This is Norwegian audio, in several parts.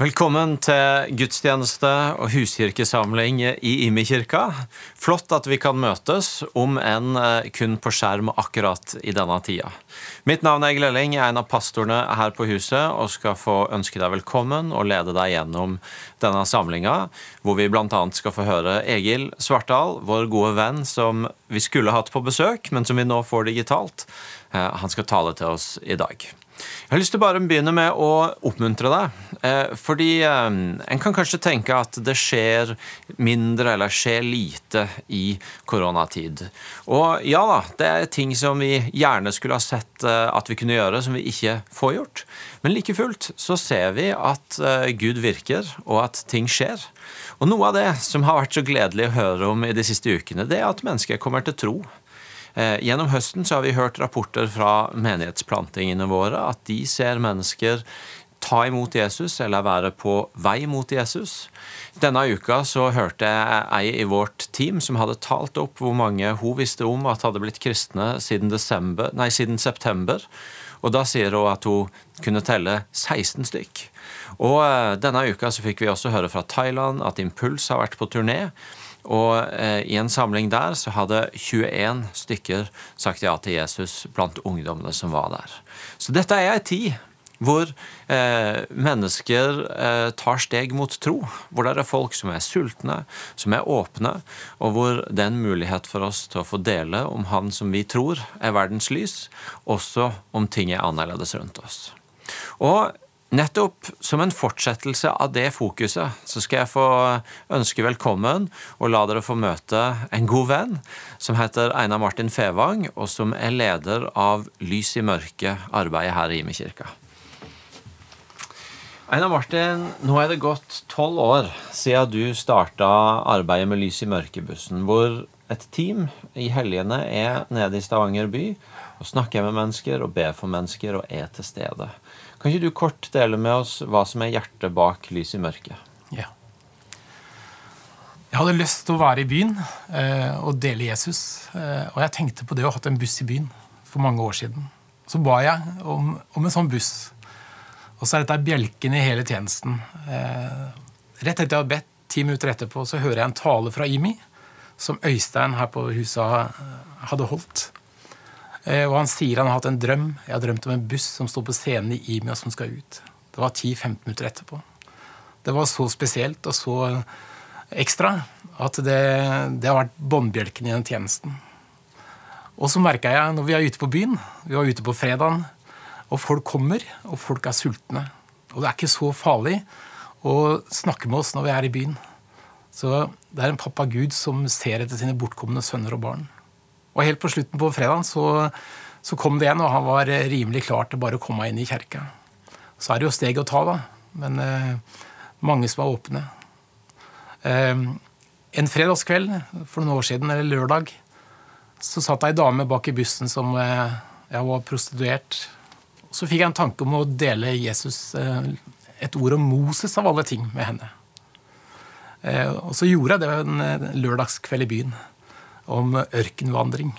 Velkommen til gudstjeneste og huskirkesamling i Imi-kirka. Flott at vi kan møtes, om enn eh, kun på skjerm akkurat i denne tida. Mitt navn er Egil Elling, jeg er en av pastorene her på huset og skal få ønske deg velkommen og lede deg gjennom denne samlinga, hvor vi bl.a. skal få høre Egil Svartdal, vår gode venn som vi skulle hatt på besøk, men som vi nå får digitalt. Eh, han skal tale til oss i dag. Jeg har lyst til å bare begynne med å oppmuntre deg. Eh, fordi eh, en kan kanskje tenke at det skjer mindre eller skjer lite i koronatid. Og ja da, det er ting som vi gjerne skulle ha sett eh, at vi kunne gjøre, som vi ikke får gjort. Men like fullt så ser vi at Gud virker, og at ting skjer. Og noe av det som har vært så gledelig å høre om i de siste ukene, det er at mennesker kommer til tro. Eh, gjennom høsten så har vi hørt rapporter fra menighetsplantingene våre at de ser mennesker ta imot Jesus eller være på vei mot Jesus. Denne uka så hørte jeg ei i vårt team som hadde talt opp hvor mange hun visste om at hadde blitt kristne siden, desember, nei, siden september. Og da sier hun at hun kunne telle 16 stykk. Og eh, denne uka så fikk vi også høre fra Thailand at Impuls har vært på turné. Og eh, i en samling der så hadde 21 stykker sagt ja til Jesus blant ungdommene som var der. Så dette er ei tid hvor eh, mennesker eh, tar steg mot tro. Hvor det er folk som er sultne, som er åpne, og hvor det er en mulighet for oss til å få dele om Han som vi tror er verdens lys, også om ting er annerledes rundt oss. Og Nettopp som en fortsettelse av det fokuset, så skal jeg få ønske velkommen og la dere få møte en god venn som heter Einar Martin Fevang, og som er leder av Lys i mørket-arbeidet her i Imekirka. Einar Martin, nå er det gått tolv år siden du starta arbeidet med Lys i mørket-bussen, hvor et team i helgene er nede i Stavanger by og snakker med mennesker og ber for mennesker og er til stede. Kan ikke du kort dele med oss hva som er hjertet bak Lys i mørket? Ja. Jeg hadde lyst til å være i byen eh, og dele Jesus. Eh, og jeg tenkte på det å ha hatt en buss i byen for mange år siden. Så ba jeg om, om en sånn buss. Og så er dette bjelken i hele tjenesten. Eh, rett etter jeg hadde bedt, ti minutter etterpå, så hører jeg en tale fra IMI som Øystein her på huset hadde holdt. Eh, og han sier han har hatt en drøm. Jeg har drømt om en buss som står på scenen i Imia som skal ut. Det var 10-15 minutter etterpå. Det var så spesielt og så ekstra at det, det har vært båndbjelken i den tjenesten. Og så merka jeg når vi er ute på byen, vi var ute på fredagen, og folk kommer, og folk er sultne. Og det er ikke så farlig å snakke med oss når vi er i byen. Så det er en pappa Gud som ser etter sine bortkomne sønner og barn. Og helt på slutten på fredagen så, så kom det en, og han var rimelig klar til bare å komme inn i kjerka. Så er det jo steg å ta, da. Men eh, mange som er åpne. Eh, en fredagskveld for noen år siden, eller lørdag, så satt ei dame bak i bussen som eh, jeg var prostituert. Så fikk jeg en tanke om å dele Jesus eh, et ord om Moses av alle ting med henne. Eh, og så gjorde jeg det en eh, lørdagskveld i byen om ørkenvandring.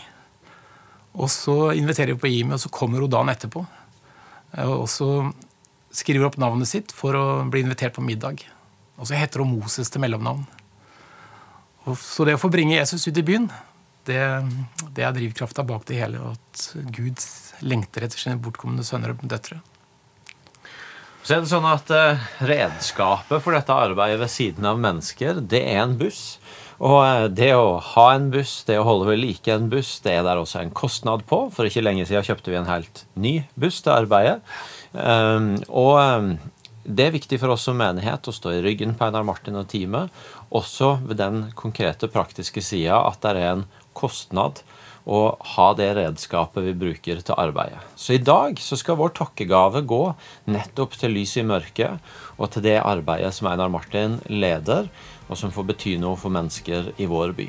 Og så inviterer vi på Jimmy, og så kommer hun dagen etterpå. Eh, og så skriver hun opp navnet sitt for å bli invitert på middag. Og så heter hun Moses til mellomnavn. Og så det å få bringe Jesus ut i byen, det, det er drivkrafta bak det hele. At Gud lengter etter sine bortkomne sønner og døtre. Så er det sånn at uh, Redskapet for dette arbeidet ved siden av mennesker, det er en buss. Og eh, det å ha en buss, det å holde ved like en buss, det er der også en kostnad på. For ikke lenge siden kjøpte vi en helt ny buss til arbeidet. Um, og um, det er viktig for oss som menighet å stå i ryggen på Einar Martin og teamet, også ved den konkrete, praktiske sida at det er en kostnad å ha det redskapet vi bruker til arbeidet. Så i dag så skal vår takkegave gå nettopp til lys i mørket og til det arbeidet som Einar Martin leder og som får bety noe for mennesker i vår by.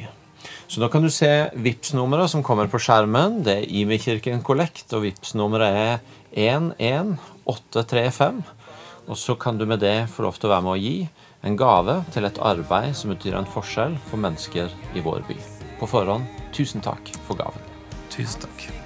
Så nå kan du se VIPS-nummeret som kommer på skjermen. Det er Imi-kirken Kollekt, og VIPS-nummeret er 11835. Og så kan du med det få lov til å være med å gi en gave til et arbeid som betyr en forskjell for mennesker i vår by. På forhånd, tusen takk for gaven. Tusen takk.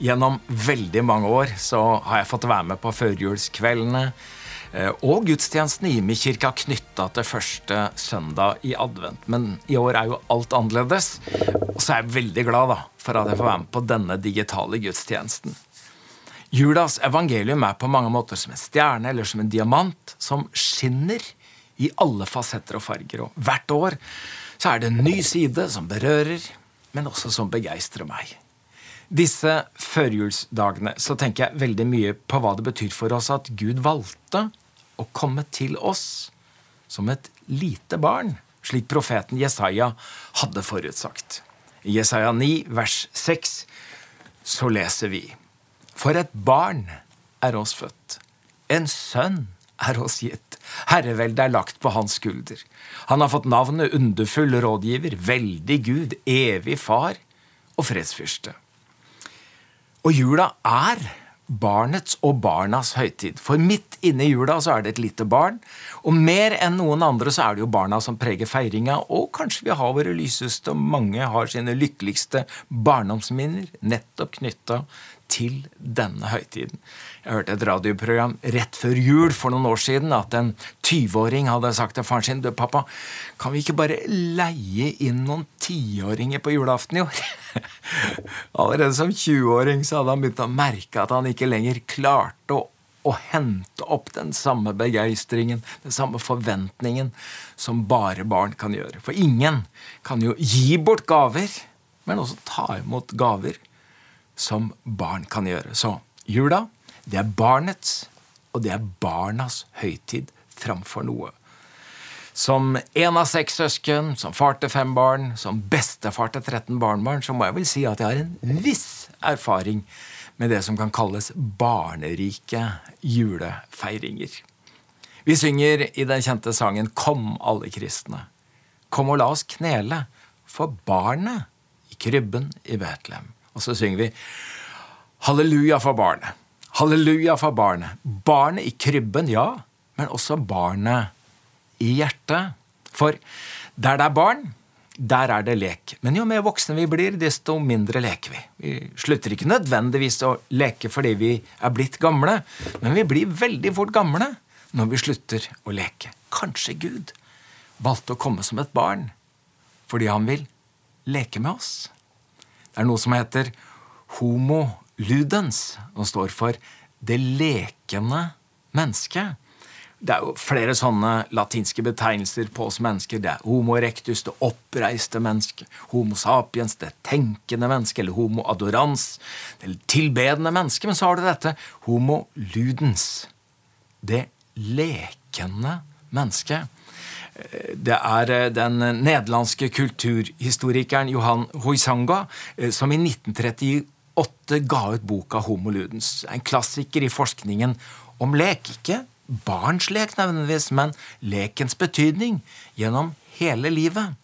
Gjennom veldig mange år så har jeg fått være med på førjulskveldene eh, og gudstjenesten i Imekirka knytta til første søndag i advent. Men i år er jo alt annerledes. Og så er jeg veldig glad da, for at jeg får være med på denne digitale gudstjenesten. Julas evangelium er på mange måter som en stjerne eller som en diamant som skinner i alle fasetter og farger. Og hvert år så er det en ny side som berører, men også som begeistrer meg. Disse førjulsdagene så tenker jeg veldig mye på hva det betyr for oss at Gud valgte å komme til oss som et lite barn, slik profeten Jesaja hadde forutsagt. I Jesaja 9, vers 6, så leser vi For et barn er oss født, en sønn er oss gitt. Herreveldet er lagt på hans skulder. Han har fått navnet underfull rådgiver, veldig Gud, evig far og fredsfyrste. Og jula er barnets og barnas høytid. For midt inne i jula så er det et lite barn. Og mer enn noen andre så er det jo barna som preger feiringa. Og kanskje vi har våre lyseste, og mange har sine lykkeligste barndomsminner nettopp knytta til denne høytiden. Jeg hørte et radioprogram rett før jul for noen år siden at en 20-åring hadde sagt til faren sin du, pappa, kan vi ikke bare leie inn noen tiåringer på julaften i år? Allerede som 20-åring så hadde han begynt å merke at han ikke lenger klarte å, å hente opp den samme begeistringen, den samme forventningen, som bare barn kan gjøre. For ingen kan jo gi bort gaver, men også ta imot gaver som barn kan gjøre. Så jula det er barnets, og det er barnas høytid framfor noe. Som én av seks søsken, som far til fem barn, som bestefar til 13 barnebarn, så må jeg vel si at jeg har en viss erfaring med det som kan kalles barnerike julefeiringer. Vi synger i den kjente sangen 'Kom, alle kristne'. Kom og la oss knele for barnet i krybben i Betlehem. Og så synger vi 'Halleluja for barnet'. Halleluja for barnet. Barnet i krybben, ja, men også barnet i hjertet. For der det er barn, der er det lek. Men jo mer voksne vi blir, desto mindre leker vi. Vi slutter ikke nødvendigvis å leke fordi vi er blitt gamle, men vi blir veldig fort gamle når vi slutter å leke. Kanskje Gud valgte å komme som et barn fordi han vil leke med oss. Det er noe som heter homo ludens, og står for det lekende mennesket. Det er jo flere sånne latinske betegnelser på oss mennesker. Det er homo erectus, det oppreiste mennesket. Homo sapiens, det tenkende mennesket. Eller homo adorans, det tilbedende mennesket. Men så har du dette homo ludens. Det lekende mennesket. Det er eh, den nederlandske kulturhistorikeren Johan Huizanga eh, som i 1938 ga ut boka Homo ludens. En klassiker i forskningen om lek. Ikke barns lek nødvendigvis, men lekens betydning gjennom hele livet.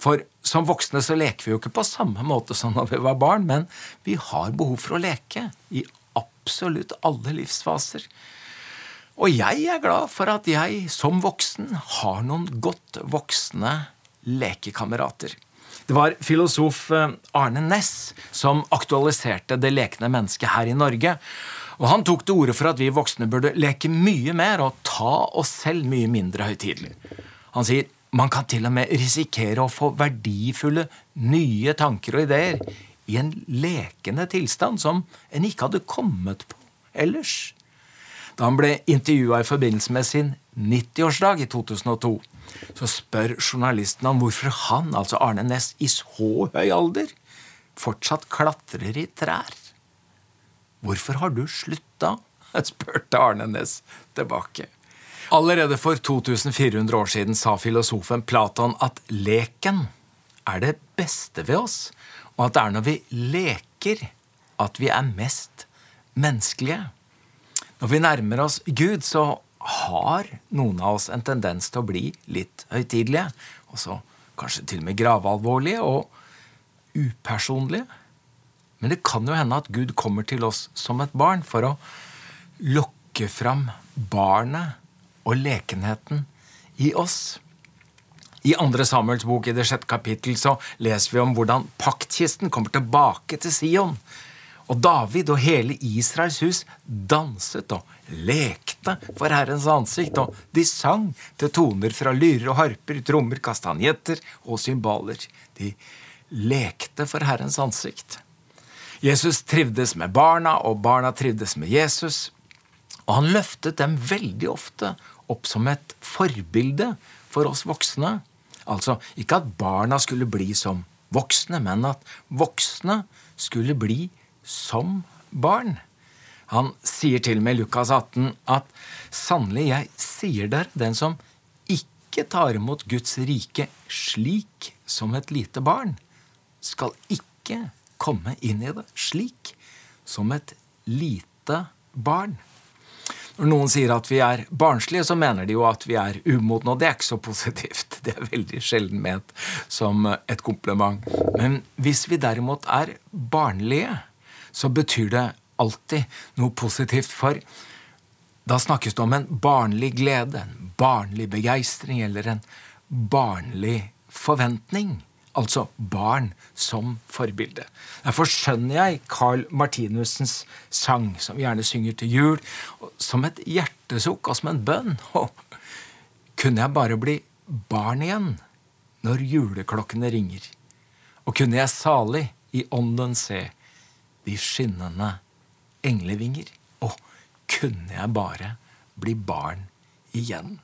For som voksne så leker vi jo ikke på samme måte som da vi var barn, men vi har behov for å leke i absolutt alle livsfaser. Og jeg er glad for at jeg som voksen har noen godt voksne lekekamerater. Det var filosof eh, Arne Næss som aktualiserte det lekende mennesket her i Norge. Og Han tok til orde for at vi voksne burde leke mye mer og ta oss selv mye mindre høytidelig. Han sier man kan til og med risikere å få verdifulle, nye tanker og ideer i en lekende tilstand som en ikke hadde kommet på ellers. Da han ble intervjua i forbindelse med sin 90-årsdag i 2002, så spør journalisten han hvorfor han, altså Arne Næss, i så høy alder fortsatt klatrer i trær. Hvorfor har du slutta? spurte Arne Næss tilbake. Allerede for 2400 år siden sa filosofen Platon at leken er det beste ved oss, og at det er når vi leker at vi er mest menneskelige. Når vi nærmer oss Gud, så har noen av oss en tendens til å bli litt høytidelige. Og så kanskje til og med gravalvorlige og upersonlige. Men det kan jo hende at Gud kommer til oss som et barn for å lokke fram barnet og lekenheten i oss. I andre Samuels bok i det sjette kapittel så leser vi om hvordan paktkisten kommer tilbake til Sion. Og David og hele Israels hus danset og lekte for Herrens ansikt, og de sang til toner fra lyrer og harper, trommer, kastanjetter og cymbaler. De lekte for Herrens ansikt. Jesus trivdes med barna, og barna trivdes med Jesus. Og han løftet dem veldig ofte opp som et forbilde for oss voksne. Altså ikke at barna skulle bli som voksne, men at voksne skulle bli som barn. Han sier til med i Lukas 18 at sannelig, jeg sier dere, den som ikke tar imot Guds rike slik som et lite barn, skal ikke komme inn i det slik som et lite barn. Når noen sier at vi er barnslige, så mener de jo at vi er umodne, og det er ikke så positivt. Det er veldig sjelden ment som et kompliment. Men hvis vi derimot er barnlige, så betyr det alltid noe positivt, for da snakkes det om en barnlig glede, en barnlig begeistring eller en barnlig forventning. Altså barn som forbilde. Derfor skjønner jeg Carl Martinussens sang, som vi gjerne synger til jul, som et hjertesukk og som en bønn. Og kunne jeg bare bli barn igjen når juleklokkene ringer? Og kunne jeg salig i ånden se de skinnende englevinger? Å, kunne jeg bare bli barn igjen?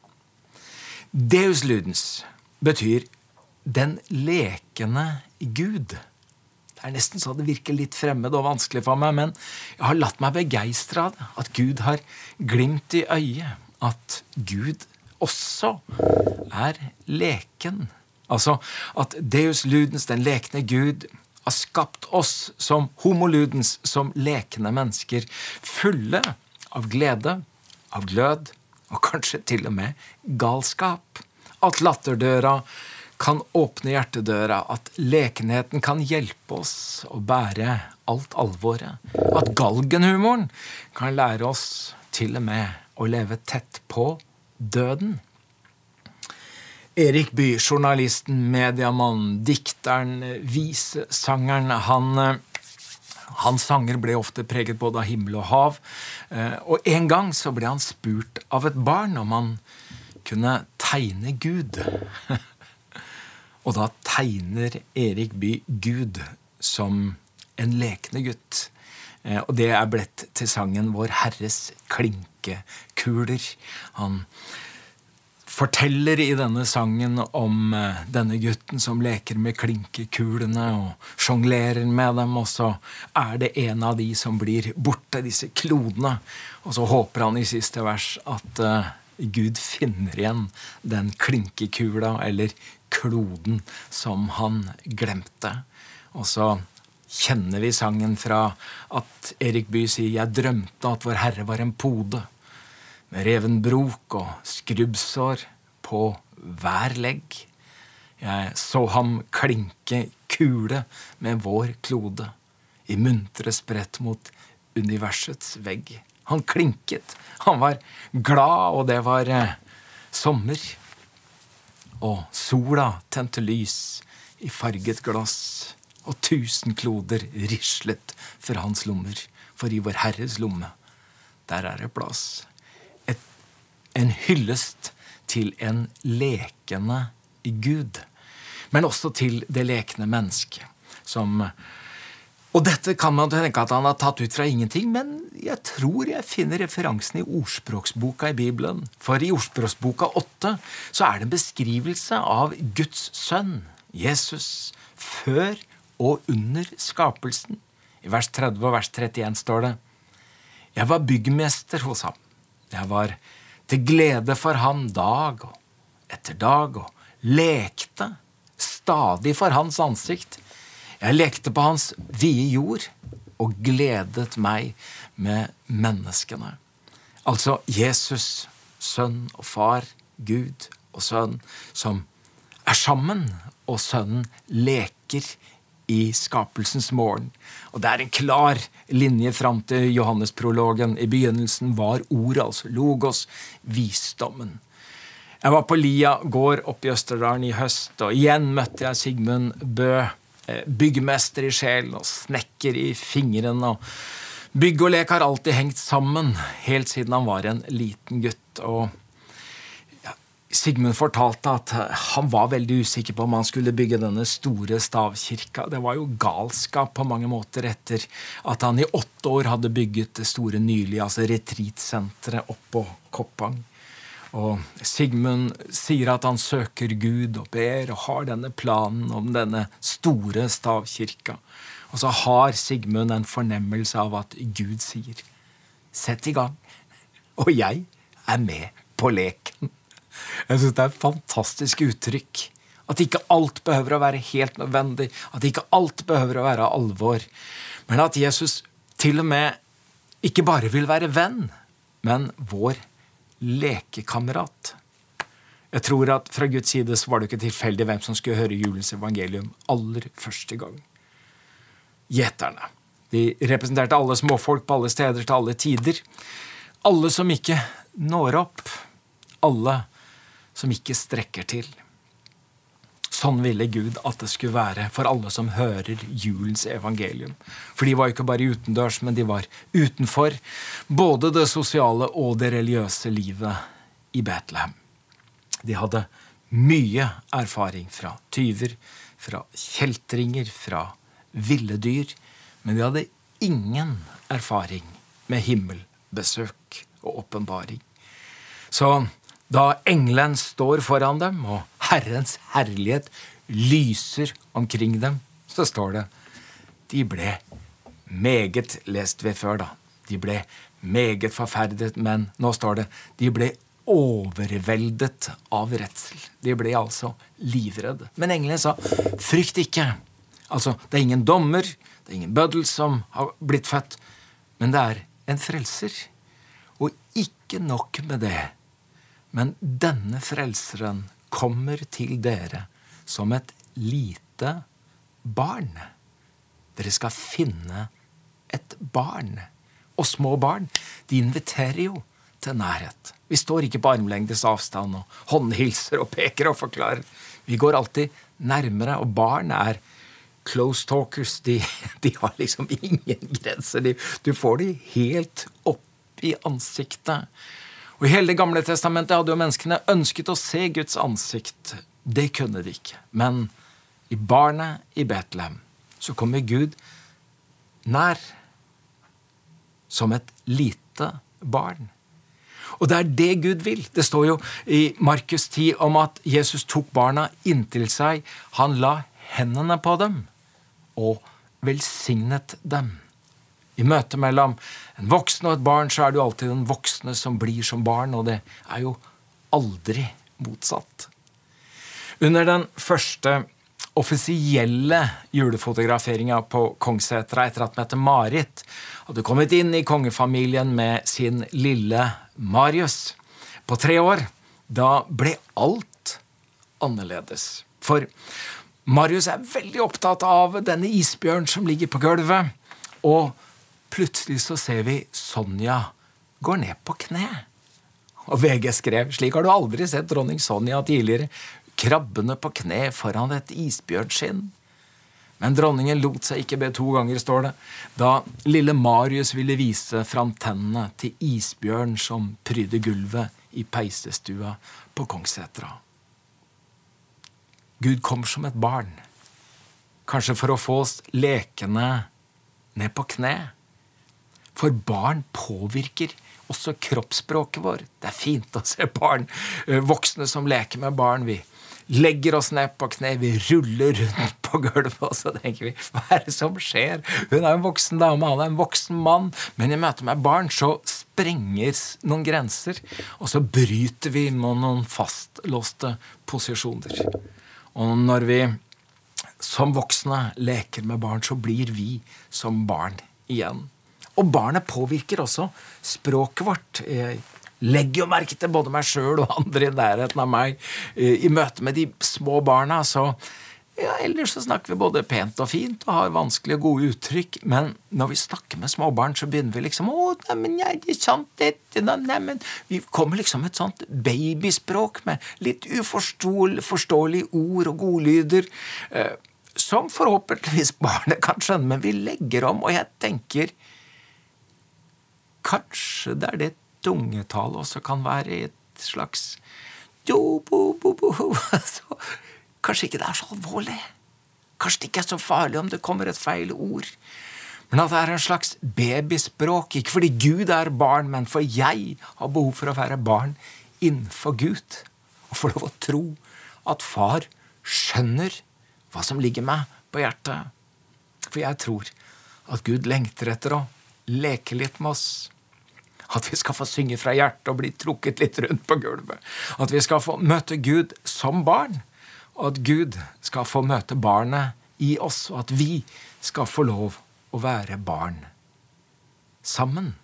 Deus ludens betyr den lekende Gud. Det er nesten så det virker litt fremmed og vanskelig for meg, men jeg har latt meg begeistre av det. At Gud har glimt i øyet. At Gud også er leken. Altså at Deus ludens, den lekne Gud, har skapt oss som homoludens, som lekende mennesker, fulle av glede, av glød og kanskje til og med galskap. At latterdøra kan åpne hjertedøra, at lekenheten kan hjelpe oss å bære alt alvoret. At galgenhumoren kan lære oss til og med å leve tett på døden. Erik Bye, journalisten, mediamannen, dikteren, visesangeren, han hans sanger ble ofte preget både av himmel og hav. Eh, og en gang så ble han spurt av et barn om han kunne tegne Gud. Og da tegner Erik Bye Gud som en lekende gutt. Eh, og det er blitt til sangen Vår Herres klinkekuler. Han forteller i denne sangen om eh, denne gutten som leker med klinkekulene og sjonglerer med dem, og så er det en av de som blir borte, disse klodene. Og så håper han i siste vers at uh, Gud finner igjen den klinkekula, eller kloden som han glemte. Og så kjenner vi sangen fra at Erik Bye sier 'Jeg drømte at Vår Herre var en pode', med revenbrok og skrubbsår på hver legg. Jeg så ham klinke kule med vår klode, i muntre spredt mot universets vegg. Han klinket, han var glad, og det var eh, sommer og sola tente lys i farget glass, og tusen kloder rislet fra hans lommer, for i Vår Herres lomme, der er det plass. En hyllest til en lekende Gud, men også til det lekende mennesket, som og dette kan man tenke at han har tatt ut fra ingenting, men jeg tror jeg finner referansen i ordspråksboka i Bibelen. For i ordspråksboka 8 så er det en beskrivelse av Guds sønn, Jesus, før og under skapelsen. I vers 30 og vers 31 står det Jeg var byggmester hos ham. Jeg var til glede for ham dag og etter dag og lekte stadig for hans ansikt. Jeg lekte på hans vide jord og gledet meg med menneskene. Altså Jesus, sønn og far, Gud og sønn, som er sammen, og sønnen leker i skapelsens morgen. Og det er en klar linje fram til Johannesprologen. I begynnelsen var ordet, altså logos, visdommen. Jeg var på Lia gård oppe i Østerdalen i høst, og igjen møtte jeg Sigmund Bø eh, byggmester i sjelen og snekker i fingrene. og Bygg og lek har alltid hengt sammen, helt siden han var en liten gutt. og Sigmund fortalte at han var veldig usikker på om han skulle bygge denne store stavkirka. Det var jo galskap på mange måter etter at han i åtte år hadde bygget det store nylig, altså retreatsenteret oppå Koppang. Og Sigmund sier at han søker Gud og ber og har denne planen om denne store stavkirka. Og så har Sigmund en fornemmelse av at Gud sier, 'Sett i gang', og jeg er med på leken. Jeg syns det er et fantastisk uttrykk. At ikke alt behøver å være helt nødvendig. At ikke alt behøver å være alvor. Men at Jesus til og med ikke bare vil være venn, men vår lekekamerat. Jeg tror at Fra Guds side så var det ikke tilfeldig hvem som skulle høre julens evangelium aller første gang. Gjeterne. De representerte alle småfolk på alle steder til alle tider. Alle som ikke når opp. Alle som ikke strekker til. Sånn ville Gud at det skulle være for alle som hører julens evangelium. For de var ikke bare utendørs, men de var utenfor både det sosiale og det religiøse livet i Betlehem. De hadde mye erfaring fra tyver, fra kjeltringer, fra ville dyr, men de hadde ingen erfaring med himmelbesøk og åpenbaring. Så da engelen står foran dem, og Herrens herlighet lyser omkring dem, så står det De ble meget lest ved før, da. De ble meget forferdet, men nå står det de ble overveldet av redsel. De ble altså livredde. Men engelen sa, 'Frykt ikke'. Altså, det er ingen dommer, det er ingen bøddel som har blitt født, men det er en frelser. Og ikke nok med det. Men denne frelseren kommer til dere som et lite barn. Dere skal finne et barn. Og små barn, de inviterer jo til nærhet. Vi står ikke på armlengdes avstand og håndhilser og peker og forklarer. Vi går alltid nærmere, og barn er close talkers. De, de har liksom ingen grenser. De, du får de helt opp i ansiktet. Og I hele Det gamle testamentet hadde jo menneskene ønsket å se Guds ansikt. Det kunne de ikke. Men i barnet i Betlehem så kommer Gud nær som et lite barn. Og det er det Gud vil. Det står jo i Markus 10 om at Jesus tok barna inntil seg. Han la hendene på dem og velsignet dem. I møtet mellom en voksen og et barn så er det jo alltid den voksne som blir som barn, og det er jo aldri motsatt. Under den første offisielle julefotograferinga på Kongssetra etter at Mette-Marit hadde kommet inn i kongefamilien med sin lille Marius på tre år, da ble alt annerledes. For Marius er veldig opptatt av denne isbjørnen som ligger på gulvet. og Plutselig så ser vi Sonja går ned på kne. Og VG skrev slik har du aldri sett dronning Sonja tidligere, krabbende på kne foran et isbjørnskinn. Men dronningen lot seg ikke be to ganger, står det, da lille Marius ville vise fram tennene til isbjørn som prydde gulvet i peisestua på Kongssetra. Gud kom som et barn, kanskje for å få oss lekende ned på kne. For barn påvirker også kroppsspråket vår. Det er fint å se barn, eh, voksne som leker med barn. Vi legger oss ned på kne, vi ruller rundt på gulvet, og så tenker vi hva er det som skjer? Hun er en voksen dame, han er en voksen mann. Men i møte med barn så sprenger noen grenser, og så bryter vi med noen fastlåste posisjoner. Og når vi som voksne leker med barn, så blir vi som barn igjen. Og barnet påvirker også språket vårt. Jeg legger jo merke til både meg sjøl og andre i nærheten av meg eh, i møte med de små barna. så ja, Ellers så snakker vi både pent og fint og har vanskelige og gode uttrykk. Men når vi snakker med småbarn, så begynner vi liksom å, neimen, er det sant, dette, neimen Vi kommer liksom med et sånt babyspråk med litt uforståelige ord og godlyder. Eh, som forhåpentligvis barnet kan skjønne, men vi legger om, og jeg tenker Kanskje det er det tungetallet også kan være et slags jo, bo, bo, bo. Så, kanskje ikke det er så alvorlig. Kanskje det ikke er så farlig om det kommer et feil ord. Men at det er en slags babyspråk, ikke fordi Gud er barn, men for jeg har behov for å være barn innenfor Gud. Og få lov å tro at far skjønner hva som ligger meg på hjertet. For jeg tror at Gud lengter etter å leke litt med oss. At vi skal få synge fra hjertet og bli trukket litt rundt på gulvet. At vi skal få møte Gud som barn. Og at Gud skal få møte barnet i oss, og at vi skal få lov å være barn sammen.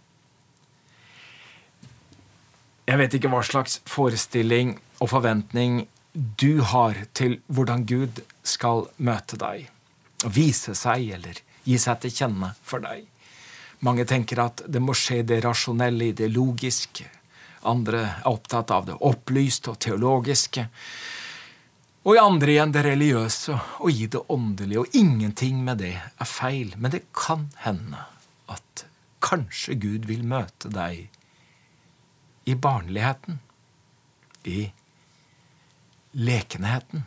Jeg vet ikke hva slags forestilling og forventning du har til hvordan Gud skal møte deg, og vise seg eller gi seg til kjenne for deg. Mange tenker at det må skje det rasjonelle i det logiske. Andre er opptatt av det opplyste og teologiske. Og i andre igjen det religiøse og i det åndelige. Og ingenting med det er feil. Men det kan hende at kanskje Gud vil møte deg i barnligheten. I lekenheten.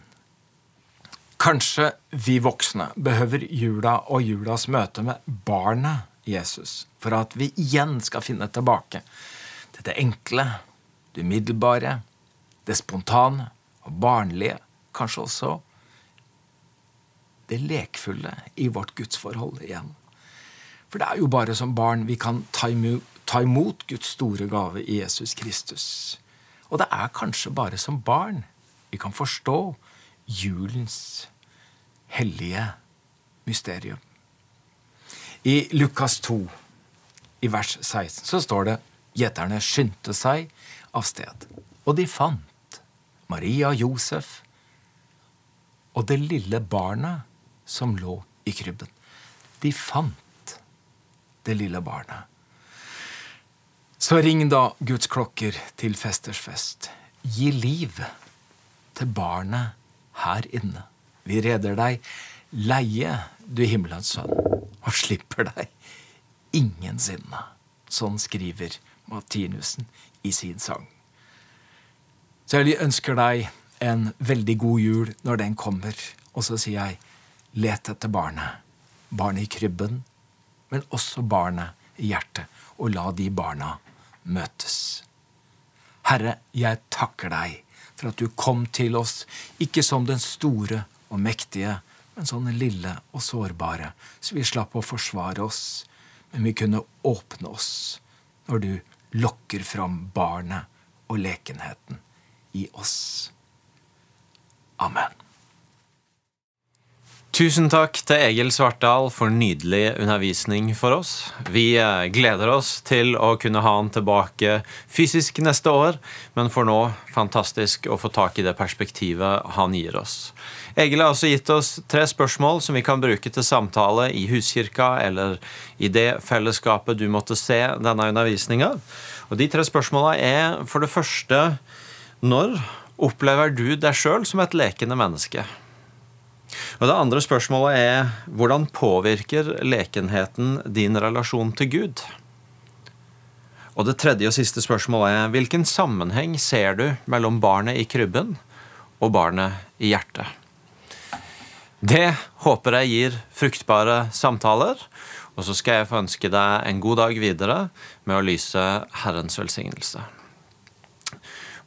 Kanskje vi voksne behøver jula og julas møte med barnet Jesus, for at vi igjen skal finne tilbake til det enkle, det umiddelbare, det spontane og barnlige, kanskje også det lekfulle i vårt gudsforhold igjen. For det er jo bare som barn vi kan ta imot Guds store gave i Jesus Kristus. Og det er kanskje bare som barn vi kan forstå julens hellige mysterium. I Lukas 2, i vers 16, så står det gjeterne skyndte seg av sted, og de fant Maria og Josef og det lille barnet som lå i krybben. De fant det lille barnet. Så ring da Guds klokker til festers fest. Gi liv til barnet her inne. Vi reder deg. Leie, du himmelens sønn og slipper deg ingensinne. Sånn skriver Martinussen i sin sang. Så jeg ønsker deg en veldig god jul når den kommer. Og så sier jeg let etter barnet. Barnet i krybben, men også barnet i hjertet. Og la de barna møtes. Herre, jeg takker deg for at du kom til oss, ikke som den store og mektige, men sånne lille og sårbare, så vi slapp å forsvare oss, men vi kunne åpne oss når du lokker fram barnet og lekenheten i oss. Amen. Tusen takk til Egil Svartdal for nydelig undervisning for oss. Vi eh, gleder oss til å kunne ha han tilbake fysisk neste år, men for nå fantastisk å få tak i det perspektivet han gir oss. Egil har også gitt oss tre spørsmål som vi kan bruke til samtale i huskirka eller i det fellesskapet du måtte se denne undervisninga. Og de tre spørsmåla er for det første når opplever du deg sjøl som et lekende menneske? Og Det andre spørsmålet er hvordan påvirker lekenheten din relasjon til Gud? Og Det tredje og siste spørsmålet er hvilken sammenheng ser du mellom barnet i krybben og barnet i hjertet? Det håper jeg gir fruktbare samtaler. Og så skal jeg få ønske deg en god dag videre med å lyse Herrens velsignelse.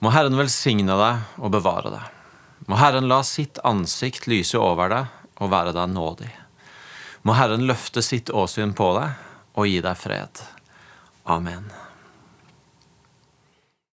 Må Herren velsigne deg og bevare deg. Må Herren la sitt ansikt lyse over deg og være deg nådig. Må Herren løfte sitt åsyn på deg og gi deg fred. Amen.